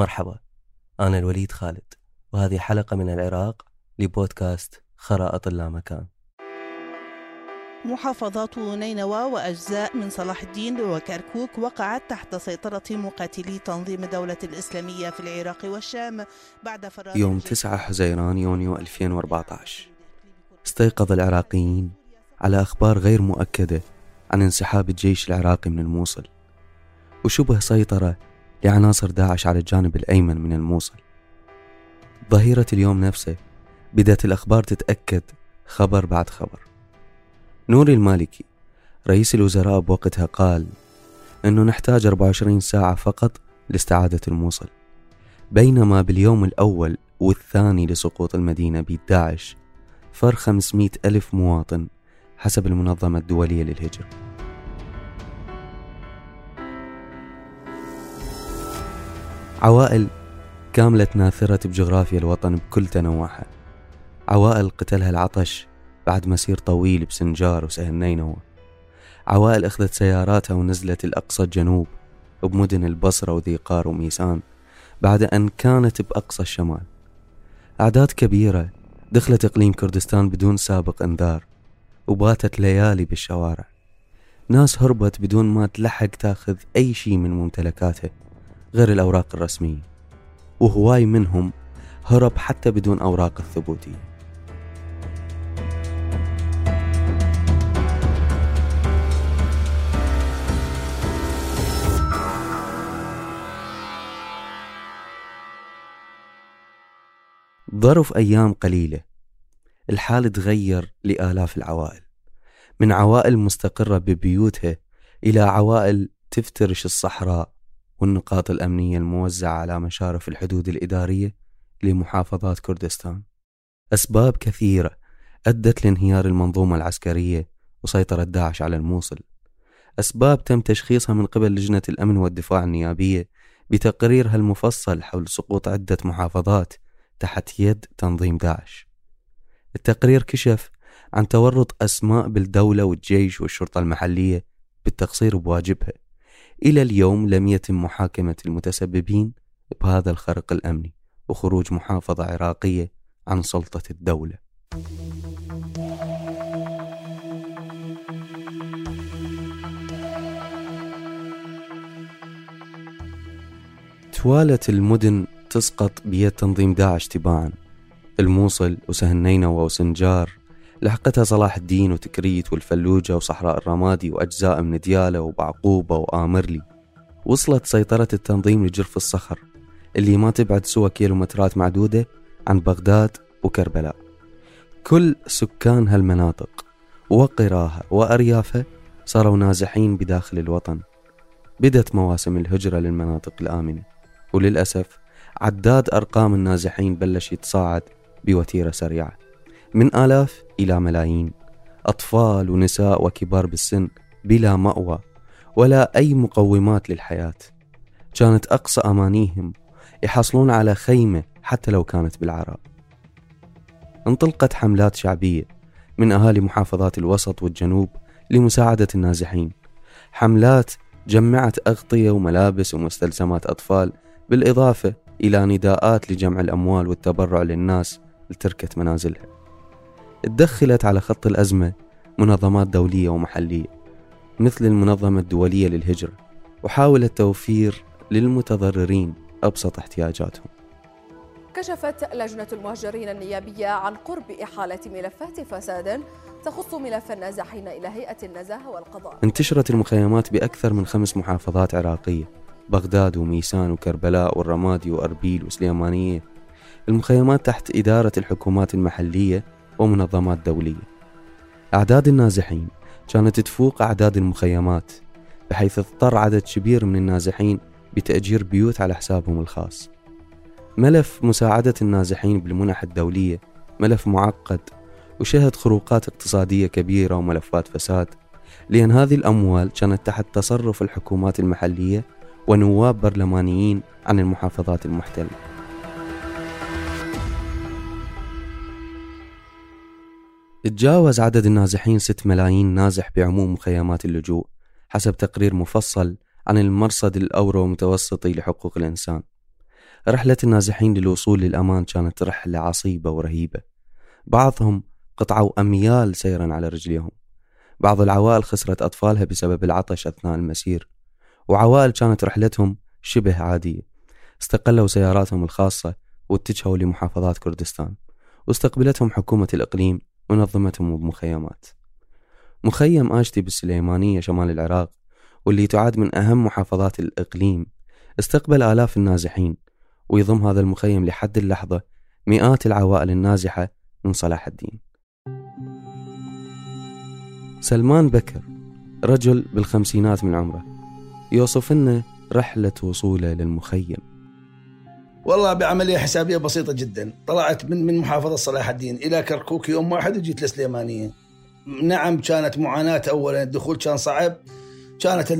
مرحبا أنا الوليد خالد وهذه حلقة من العراق لبودكاست خرائط اللامكان محافظات نينوى وأجزاء من صلاح الدين وكركوك وقعت تحت سيطرة مقاتلي تنظيم الدولة الإسلامية في العراق والشام بعد فراغ يوم الجيش. 9 حزيران يونيو 2014 استيقظ العراقيين على أخبار غير مؤكدة عن انسحاب الجيش العراقي من الموصل وشبه سيطرة لعناصر داعش على الجانب الأيمن من الموصل. ظهيرة اليوم نفسه بدأت الأخبار تتأكد خبر بعد خبر. نوري المالكي رئيس الوزراء بوقتها قال أنه نحتاج 24 ساعة فقط لاستعادة الموصل بينما باليوم الأول والثاني لسقوط المدينة بيد داعش فر 500 ألف مواطن حسب المنظمة الدولية للهجرة. عوائل كاملت ناثرة بجغرافيا الوطن بكل تنوعها. عوائل قتلها العطش بعد مسير طويل بسنجار وسهل نينوى عوائل أخذت سياراتها ونزلت الأقصى الجنوب بمدن البصرة وذيقار وميسان بعد أن كانت بأقصى الشمال. أعداد كبيرة دخلت إقليم كردستان بدون سابق إنذار وباتت ليالي بالشوارع. ناس هربت بدون ما تلحق تاخذ أي شيء من ممتلكاتها. غير الأوراق الرسمية. وهواي منهم هرب حتى بدون أوراق الثبوتية ظرف أيام قليلة. الحال تغير لآلاف العوائل. من عوائل مستقرة ببيوتها إلى عوائل تفترش الصحراء. والنقاط الأمنية الموزعة على مشارف الحدود الإدارية لمحافظات كردستان. أسباب كثيرة أدت لانهيار المنظومة العسكرية وسيطرة داعش على الموصل. أسباب تم تشخيصها من قبل لجنة الأمن والدفاع النيابية بتقريرها المفصل حول سقوط عدة محافظات تحت يد تنظيم داعش. التقرير كشف عن تورط أسماء بالدولة والجيش والشرطة المحلية بالتقصير بواجبها. إلى اليوم لم يتم محاكمة المتسببين بهذا الخرق الأمني وخروج محافظة عراقية عن سلطة الدولة. توالت المدن تسقط بيد تنظيم داعش تباعا. الموصل وسهل نينوى وسنجار لحقتها صلاح الدين وتكريت والفلوجة وصحراء الرمادي وأجزاء من ديالة وبعقوبة وآمرلي وصلت سيطرة التنظيم لجرف الصخر اللي ما تبعد سوى كيلومترات معدودة عن بغداد وكربلاء. كل سكان هالمناطق وقراها وأريافها صاروا نازحين بداخل الوطن. بدت مواسم الهجرة للمناطق الآمنة. وللأسف عداد أرقام النازحين بلش يتصاعد بوتيرة سريعة. من آلاف إلى ملايين. أطفال ونساء وكبار بالسن بلا مأوى ولا أي مقومات للحياة. كانت أقصى أمانيهم يحصلون على خيمة حتى لو كانت بالعراء. انطلقت حملات شعبية من أهالي محافظات الوسط والجنوب لمساعدة النازحين. حملات جمعت أغطية وملابس ومستلزمات أطفال بالإضافة إلى نداءات لجمع الأموال والتبرع للناس لتركة منازلها تدخلت على خط الأزمة منظمات دولية ومحلية مثل المنظمة الدولية للهجرة وحاولت توفير للمتضررين أبسط احتياجاتهم. كشفت لجنة المهجرين النيابية عن قرب إحالة ملفات فساد تخص ملف النازحين إلى هيئة النزاهة والقضاء. انتشرت المخيمات بأكثر من خمس محافظات عراقية بغداد وميسان وكربلاء والرمادي وأربيل وسليمانية. المخيمات تحت إدارة الحكومات المحلية ومنظمات دولية. أعداد النازحين كانت تفوق أعداد المخيمات بحيث اضطر عدد كبير من النازحين بتأجير بيوت على حسابهم الخاص. ملف مساعدة النازحين بالمنح الدولية ملف معقد وشهد خروقات اقتصادية كبيرة وملفات فساد لأن هذه الأموال كانت تحت تصرف الحكومات المحلية ونواب برلمانيين عن المحافظات المحتلة. تجاوز عدد النازحين 6 ملايين نازح بعموم مخيمات اللجوء حسب تقرير مفصل عن المرصد الأورو متوسطي لحقوق الإنسان. رحلة النازحين للوصول للأمان كانت رحلة عصيبة ورهيبة. بعضهم قطعوا أميال سيرا على رجليهم. بعض العوائل خسرت أطفالها بسبب العطش أثناء المسير. وعوائل كانت رحلتهم شبه عادية. استقلوا سياراتهم الخاصة واتجهوا لمحافظات كردستان. واستقبلتهم حكومة الإقليم ونظمتهم بمخيمات مخيم آشتي بالسليمانية شمال العراق واللي تعد من أهم محافظات الإقليم. استقبل آلاف النازحين ويضم هذا المخيم لحد اللحظة مئات العوائل النازحة من صلاح الدين. سلمان بكر رجل بالخمسينات من عمره يوصف لنا رحلة وصوله للمخيم. والله بعملية حسابية بسيطة جدا. طلعت من من محافظة صلاح الدين إلى كركوك يوم واحد وجيت لسليمانية. نعم كانت معاناة أولا. الدخول كان صعب. كانت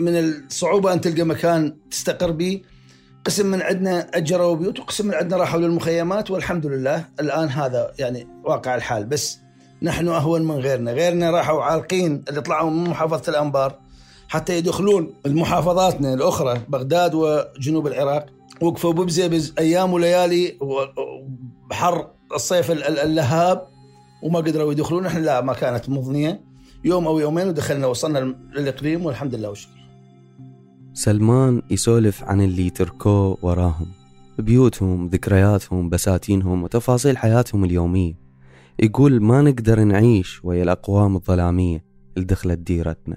من الصعوبة أن تلقى مكان تستقر به. قسم من عندنا أجروا بيوت وقسم من عندنا راحوا للمخيمات والحمد لله. الآن هذا يعني واقع الحال. بس نحن أهون من غيرنا. غيرنا راحوا عالقين. اللي طلعوا من محافظة الأنبار حتى يدخلون المحافظاتنا الأخرى بغداد وجنوب العراق. وقفوا ببزيبز أيام وليالي بحر الصيف اللهاب وما قدروا يدخلون. إحنا لا ما كانت مضنية. يوم أو يومين ودخلنا وصلنا للإقليم والحمد لله والشكر. سلمان يسولف عن اللي تركوه وراهم. بيوتهم ذكرياتهم بساتينهم وتفاصيل حياتهم اليومية. يقول ما نقدر نعيش ويا الأقوام الظلامية اللي دخلت ديرتنا.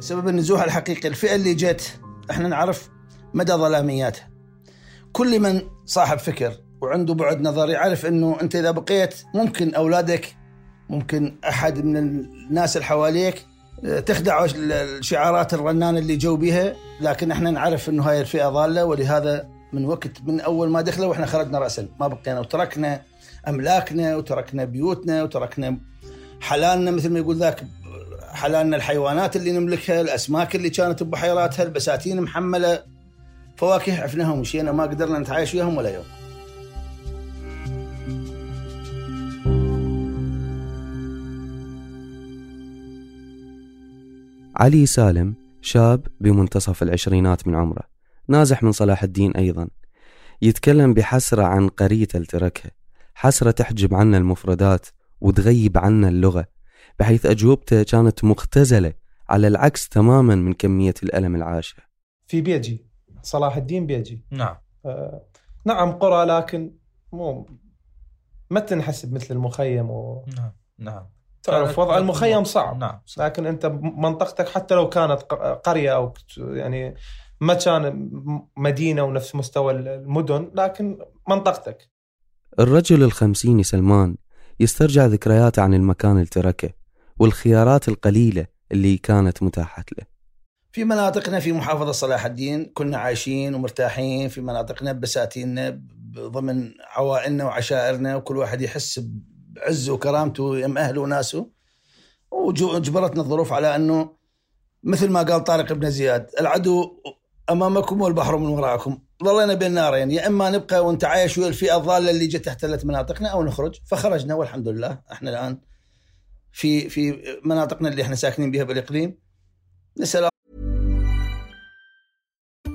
سبب النزوح الحقيقي الفئة اللي جت. إحنا نعرف مدى ظلامياتها كل من صاحب فكر وعنده بعد نظر يعرف إنه أنت إذا بقيت ممكن أولادك ممكن أحد من الناس اللي حواليك تخدع الشعارات الرنانة اللي جو بها لكن إحنا نعرف إنه هاي الفئة ضالة ولهذا من وقت من أول ما دخلوا وإحنا خرجنا راسا. ما بقينا وتركنا أملاكنا وتركنا بيوتنا وتركنا حلالنا مثل ما يقول ذاك حلالنا الحيوانات اللي نملكها الأسماك اللي كانت ببحيراتها البساتين محملة. فواكه عفناها ومشينا ما قدرنا نتعايش وياهم ولا يوم. علي سالم شاب بمنتصف العشرينات من عمره نازح من صلاح الدين أيضا. يتكلم بحسرة عن قريته تركها حسرة تحجب عنا المفردات وتغيب عنا اللغة بحيث أجوبته كانت مختزلة على العكس تماما من كمية الألم العاشة. في بيجي صلاح الدين بيجي. نعم. آه نعم قرى لكن مو ما تنحسب مثل المخيم و... نعم نعم. تعرف وضع المخيم صعب. نعم صح. لكن أنت منطقتك حتى لو كانت قرية أو يعني ما كان مدينة ونفس مستوى المدن لكن منطقتك. الرجل الخمسيني سلمان يسترجع ذكرياته عن المكان اللي تركه والخيارات القليلة اللي كانت متاحة له. في مناطقنا في محافظة صلاح الدين كنا عايشين ومرتاحين في مناطقنا بساتيننا ضمن عوائلنا وعشائرنا وكل واحد يحس بعزه وكرامته يم أهله وناسه. وجبرتنا الظروف على أنه مثل ما قال طارق بن زياد العدو أمامكم والبحر من وراءكم. ظلينا بين نارين يا إما نبقى ونتعايش ويا الفئة الضالة اللي جت احتلت مناطقنا أو نخرج. فخرجنا والحمد لله إحنا الآن في في مناطقنا اللي إحنا ساكنين بها بالإقليم. نسأل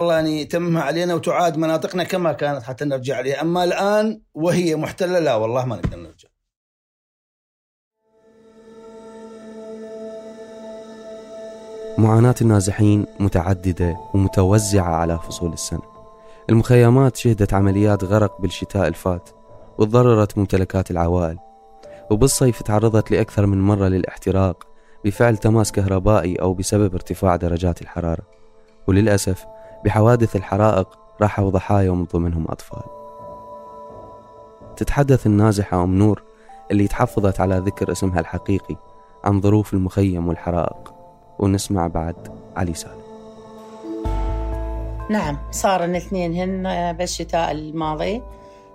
والله يعني تمها علينا وتعاد مناطقنا كما كانت حتى نرجع عليها. أما الآن وهي محتلة لا والله ما نقدر نرجع. معاناة النازحين متعددة ومتوزعة على فصول السنة. المخيمات شهدت عمليات غرق بالشتاء الفات وتضررت ممتلكات العوائل. وبالصيف تعرضت لأكثر من مرة للاحتراق بفعل تماس كهربائي أو بسبب ارتفاع درجات الحرارة. وللأسف بحوادث الحرائق راحوا ضحايا ومن ضمنهم أطفال. تتحدث النازحة أم نور اللي تحفظت على ذكر اسمها الحقيقي عن ظروف المخيم والحرائق ونسمع بعد علي سالم. نعم صار الاثنين هن بالشتاء الماضي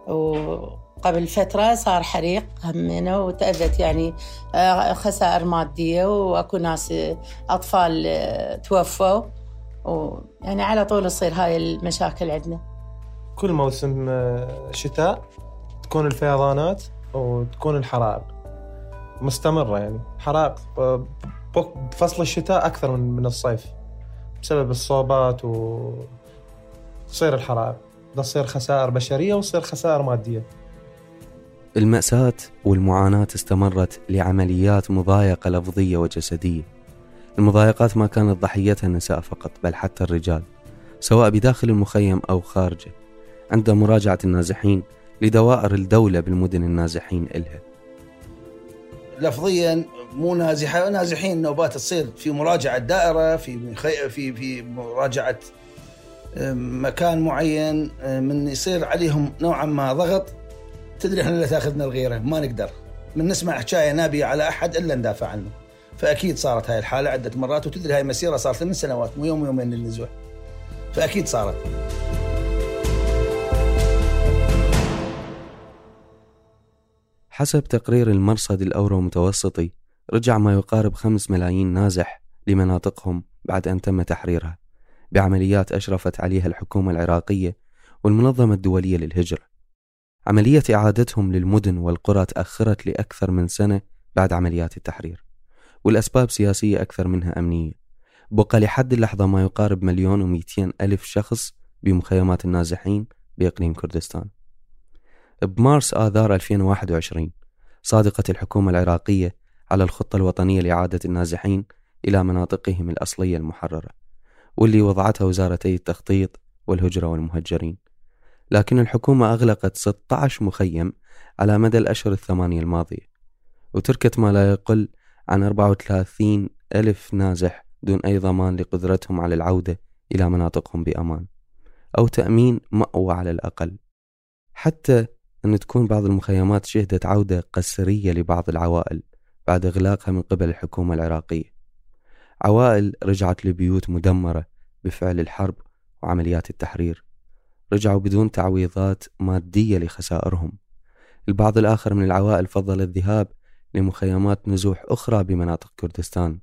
وقبل فترة صار حريق همنا وتأذت يعني آه، خسائر مادية وأكو ناس آه، أطفال آه، توفوا. ويعني على طول تصير هاي المشاكل عندنا. كل موسم آه، شتاء تكون الفيضانات وتكون الحرائق. مستمرة يعني. حرائق آه، بفصل الشتاء أكثر من من الصيف بسبب الصوبات و تصير الحرائق. تصير خسائر بشرية وتصير خسائر مادية. المأساة والمعاناة استمرت لعمليات مضايقة لفظية وجسدية. المضايقات ما كانت ضحيتها النساء فقط بل حتى الرجال سواء بداخل المخيم أو خارجه عند مراجعة النازحين لدوائر الدولة بالمدن النازحين إلها. لفظيا مو نازحة نازحين نوبات تصير في مراجعة دائرة في. في في مراجعة مكان معين من يصير عليهم نوعا ما ضغط تدري إحنا اللي تأخذنا الغيرة؟ ما نقدر. من نسمع حكاية نابية على أحد إلا ندافع عنه. فأكيد صارت هاي الحالة عدة مرات وتدري هاي مسيرة صارت من سنوات مو يوم يومين للنزوح. فأكيد صارت. حسب تقرير المرصد الأورو متوسطي رجع ما يقارب خمس ملايين نازح لمناطقهم بعد أن تم تحريرها بعمليات أشرفت عليها الحكومة العراقية والمنظمة الدولية للهجرة. عملية إعادتهم للمدن والقرى تأخرت لأكثر من سنة بعد عمليات التحرير. والأسباب سياسية أكثر منها أمنية. بقى لحد اللحظة ما يقارب مليون ومئتين ألف شخص بمخيمات النازحين بإقليم كردستان. بمارس آذار 2021 صادقت الحكومة العراقية على الخطة الوطنية لإعادة النازحين إلى مناطقهم الأصلية المحررة واللي وضعتها وزارتي التخطيط والهجرة والمهجرين. لكن الحكومة أغلقت 16 مخيم على مدى الأشهر الثمانية الماضية وتركت ما لا يقل عن 34 ألف نازح دون أي ضمان لقدرتهم على العودة إلى مناطقهم بأمان أو تأمين مأوى على الأقل. حتى أن تكون بعض المخيمات شهدت عودة قسرية لبعض العوائل بعد إغلاقها من قبل الحكومة العراقية. عوائل رجعت لبيوت مدمرة بفعل الحرب وعمليات التحرير. رجعوا بدون تعويضات مادية لخسائرهم. البعض الآخر من العوائل فضل الذهاب لمخيمات نزوح أخرى بمناطق كردستان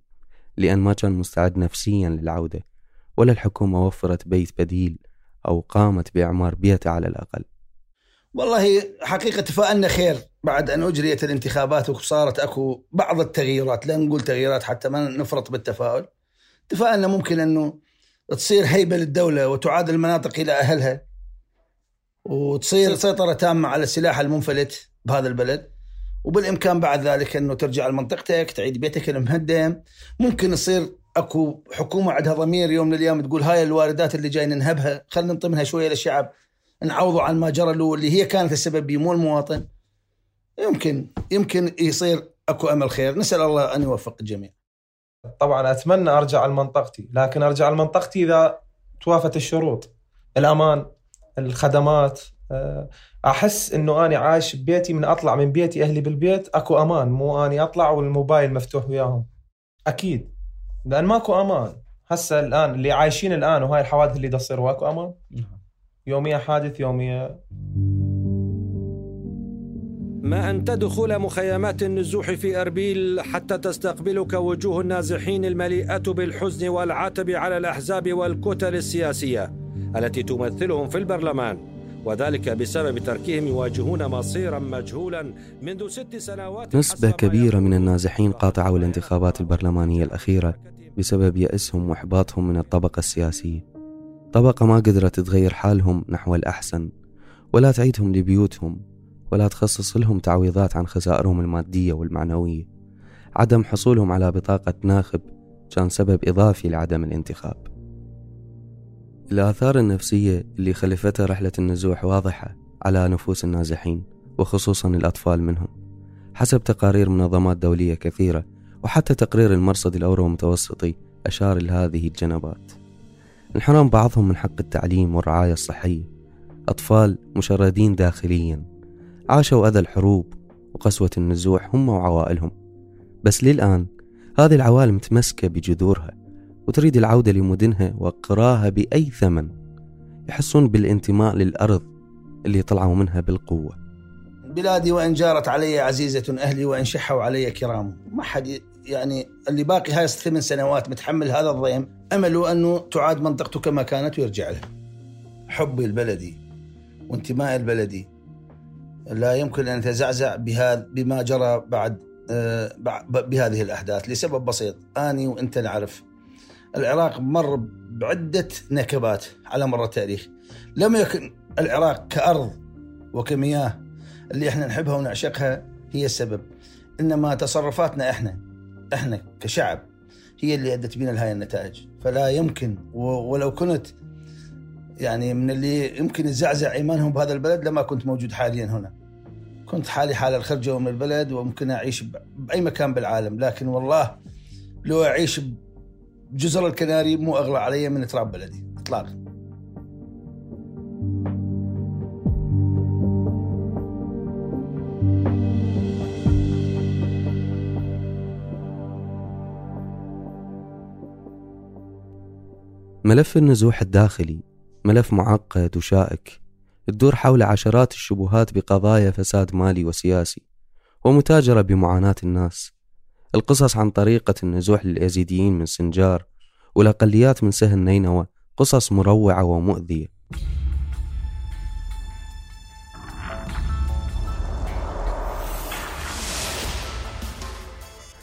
لأن ما كان مستعد نفسيا للعودة ولا الحكومة وفرت بيت بديل أو قامت بإعمار بيته على الأقل. والله حقيقة تفاءلنا خير بعد أن أجريت الانتخابات وصارت أكو بعض التغييرات لا نقول تغييرات حتى ما نفرط بالتفاؤل. تفاءلنا ممكن أنه تصير هيبة للدولة وتعاد المناطق إلى أهلها وتصير سيطرة تامة على السلاح المنفلت بهذا البلد. وبالإمكان بعد ذلك أنه ترجع لمنطقتك تعيد بيتك المهدم. ممكن يصير أكو حكومة عندها ضمير يوم من الأيام تقول هاي الواردات اللي جاي ننهبها خلينا ننطي شوية للشعب نعوضوا عن ما جرى له اللي هي كانت السبب بيه مو المواطن. يمكن يمكن يصير أكو أمل خير. نسأل الله أن يوفق الجميع. طبعا أتمنى أرجع لمنطقتي لكن أرجع لمنطقتي إذا توافت الشروط. الأمان الخدمات أحس إنه أني عايش ببيتي من أطلع من بيتي أهلي بالبيت أكو أمان مو أني أطلع والموبايل مفتوح وياهم. أكيد. لأن ماكو أمان. هسه الآن اللي عايشين الآن وهاي الحوادث اللي تصير واكو أمان؟ يوميا حادث يوميا ما أن تدخل مخيمات النزوح في أربيل حتى تستقبلك وجوه النازحين المليئة بالحزن والعتب على الأحزاب والكتل السياسية التي تمثلهم في البرلمان؟ وذلك بسبب تركهم يواجهون مصيرا مجهولا منذ ست سنوات نسبة كبيرة من النازحين قاطعوا الانتخابات البرلمانية الأخيرة بسبب يأسهم وإحباطهم من الطبقة السياسية. طبقة ما قدرت تغير حالهم نحو الأحسن ولا تعيدهم لبيوتهم ولا تخصص لهم تعويضات عن خسائرهم المادية والمعنوية. عدم حصولهم على بطاقة ناخب كان سبب إضافي لعدم الانتخاب. الآثار النفسية اللي خلفتها رحلة النزوح واضحة على نفوس النازحين وخصوصا الأطفال منهم. حسب تقارير منظمات دولية كثيرة وحتى تقرير المرصد الأورو المتوسطي أشار لهذه الجنبات. انحرم بعضهم من حق التعليم والرعاية الصحية. أطفال مشردين داخليا. عاشوا أذى الحروب وقسوة النزوح هم وعوائلهم. بس للآن هذه العوالم متمسكة بجذورها. وتريد العودة لمدنها وقراها بأي ثمن يحسون بالانتماء للأرض اللي طلعوا منها بالقوة. بلادي وإن جارت علي عزيزة أهلي وإن شحوا علي كرام. ما حد يعني اللي باقي هاي ثمان سنوات متحمل هذا الضيم أمله أنه تعاد منطقته كما كانت ويرجع لها. حبي البلدي وانتمائي البلدي. لا يمكن أن يتزعزع بهذا بما جرى بعد آه، بهذه الأحداث لسبب بسيط. أني وأنت نعرف. العراق مر بعدة نكبات على مر التاريخ. لم يكن العراق كأرض وكمياه. اللي إحنا نحبها ونعشقها هي السبب. إنما تصرفاتنا إحنا إحنا كشعب هي اللي أدت بنا لهذه النتائج. فلا يمكن ولو كنت يعني من اللي يمكن يزعزع إيمانهم بهذا البلد لما كنت موجود حاليا هنا. كنت حالي حال الخرجة من البلد وممكن أعيش بأي مكان بالعالم. لكن والله لو أعيش بجزر الكناري مو أغلى علي من تراب بلدي اطلاقا. ملف النزوح الداخلي ملف معقد وشائك تدور حول عشرات الشبهات بقضايا فساد مالي وسياسي ومتاجرة بمعاناة الناس. القصص عن طريقة النزوح لليزيديين من سنجار والأقليات من سهل نينوى قصص مروعة ومؤذية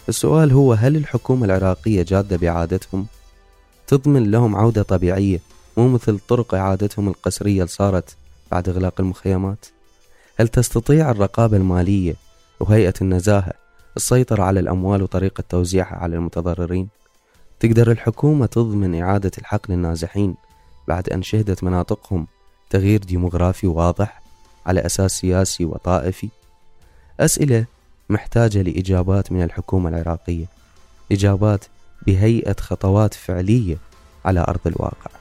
السؤال هو هل الحكومة العراقية جادة بإعادتهم؟ تضمن لهم عودة طبيعية مو مثل طرق إعادتهم القسرية اللي صارت بعد إغلاق المخيمات؟ هل تستطيع الرقابة المالية وهيئة النزاهة السيطرة على الأموال وطريقة توزيعها على المتضررين؟ تقدر الحكومة تضمن إعادة الحق للنازحين بعد أن شهدت مناطقهم تغيير ديموغرافي واضح على أساس سياسي وطائفي؟ أسئلة محتاجة لإجابات من الحكومة العراقية إجابات بهيئة خطوات فعلية على أرض الواقع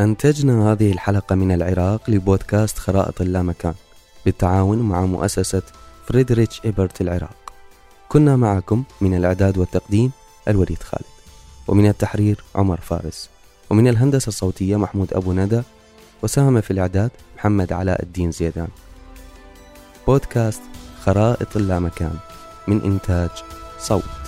أنتجنا هذه الحلقة من العراق لبودكاست خرائط اللامكان بالتعاون مع مؤسسة فريدريتش إيبرت العراق. كنا معكم من الإعداد والتقديم الوليد خالد ومن التحرير عمر فارس ومن الهندسة الصوتية محمود أبو ندى وساهم في الإعداد محمد علاء الدين زيدان. بودكاست خرائط اللامكان من إنتاج صوت.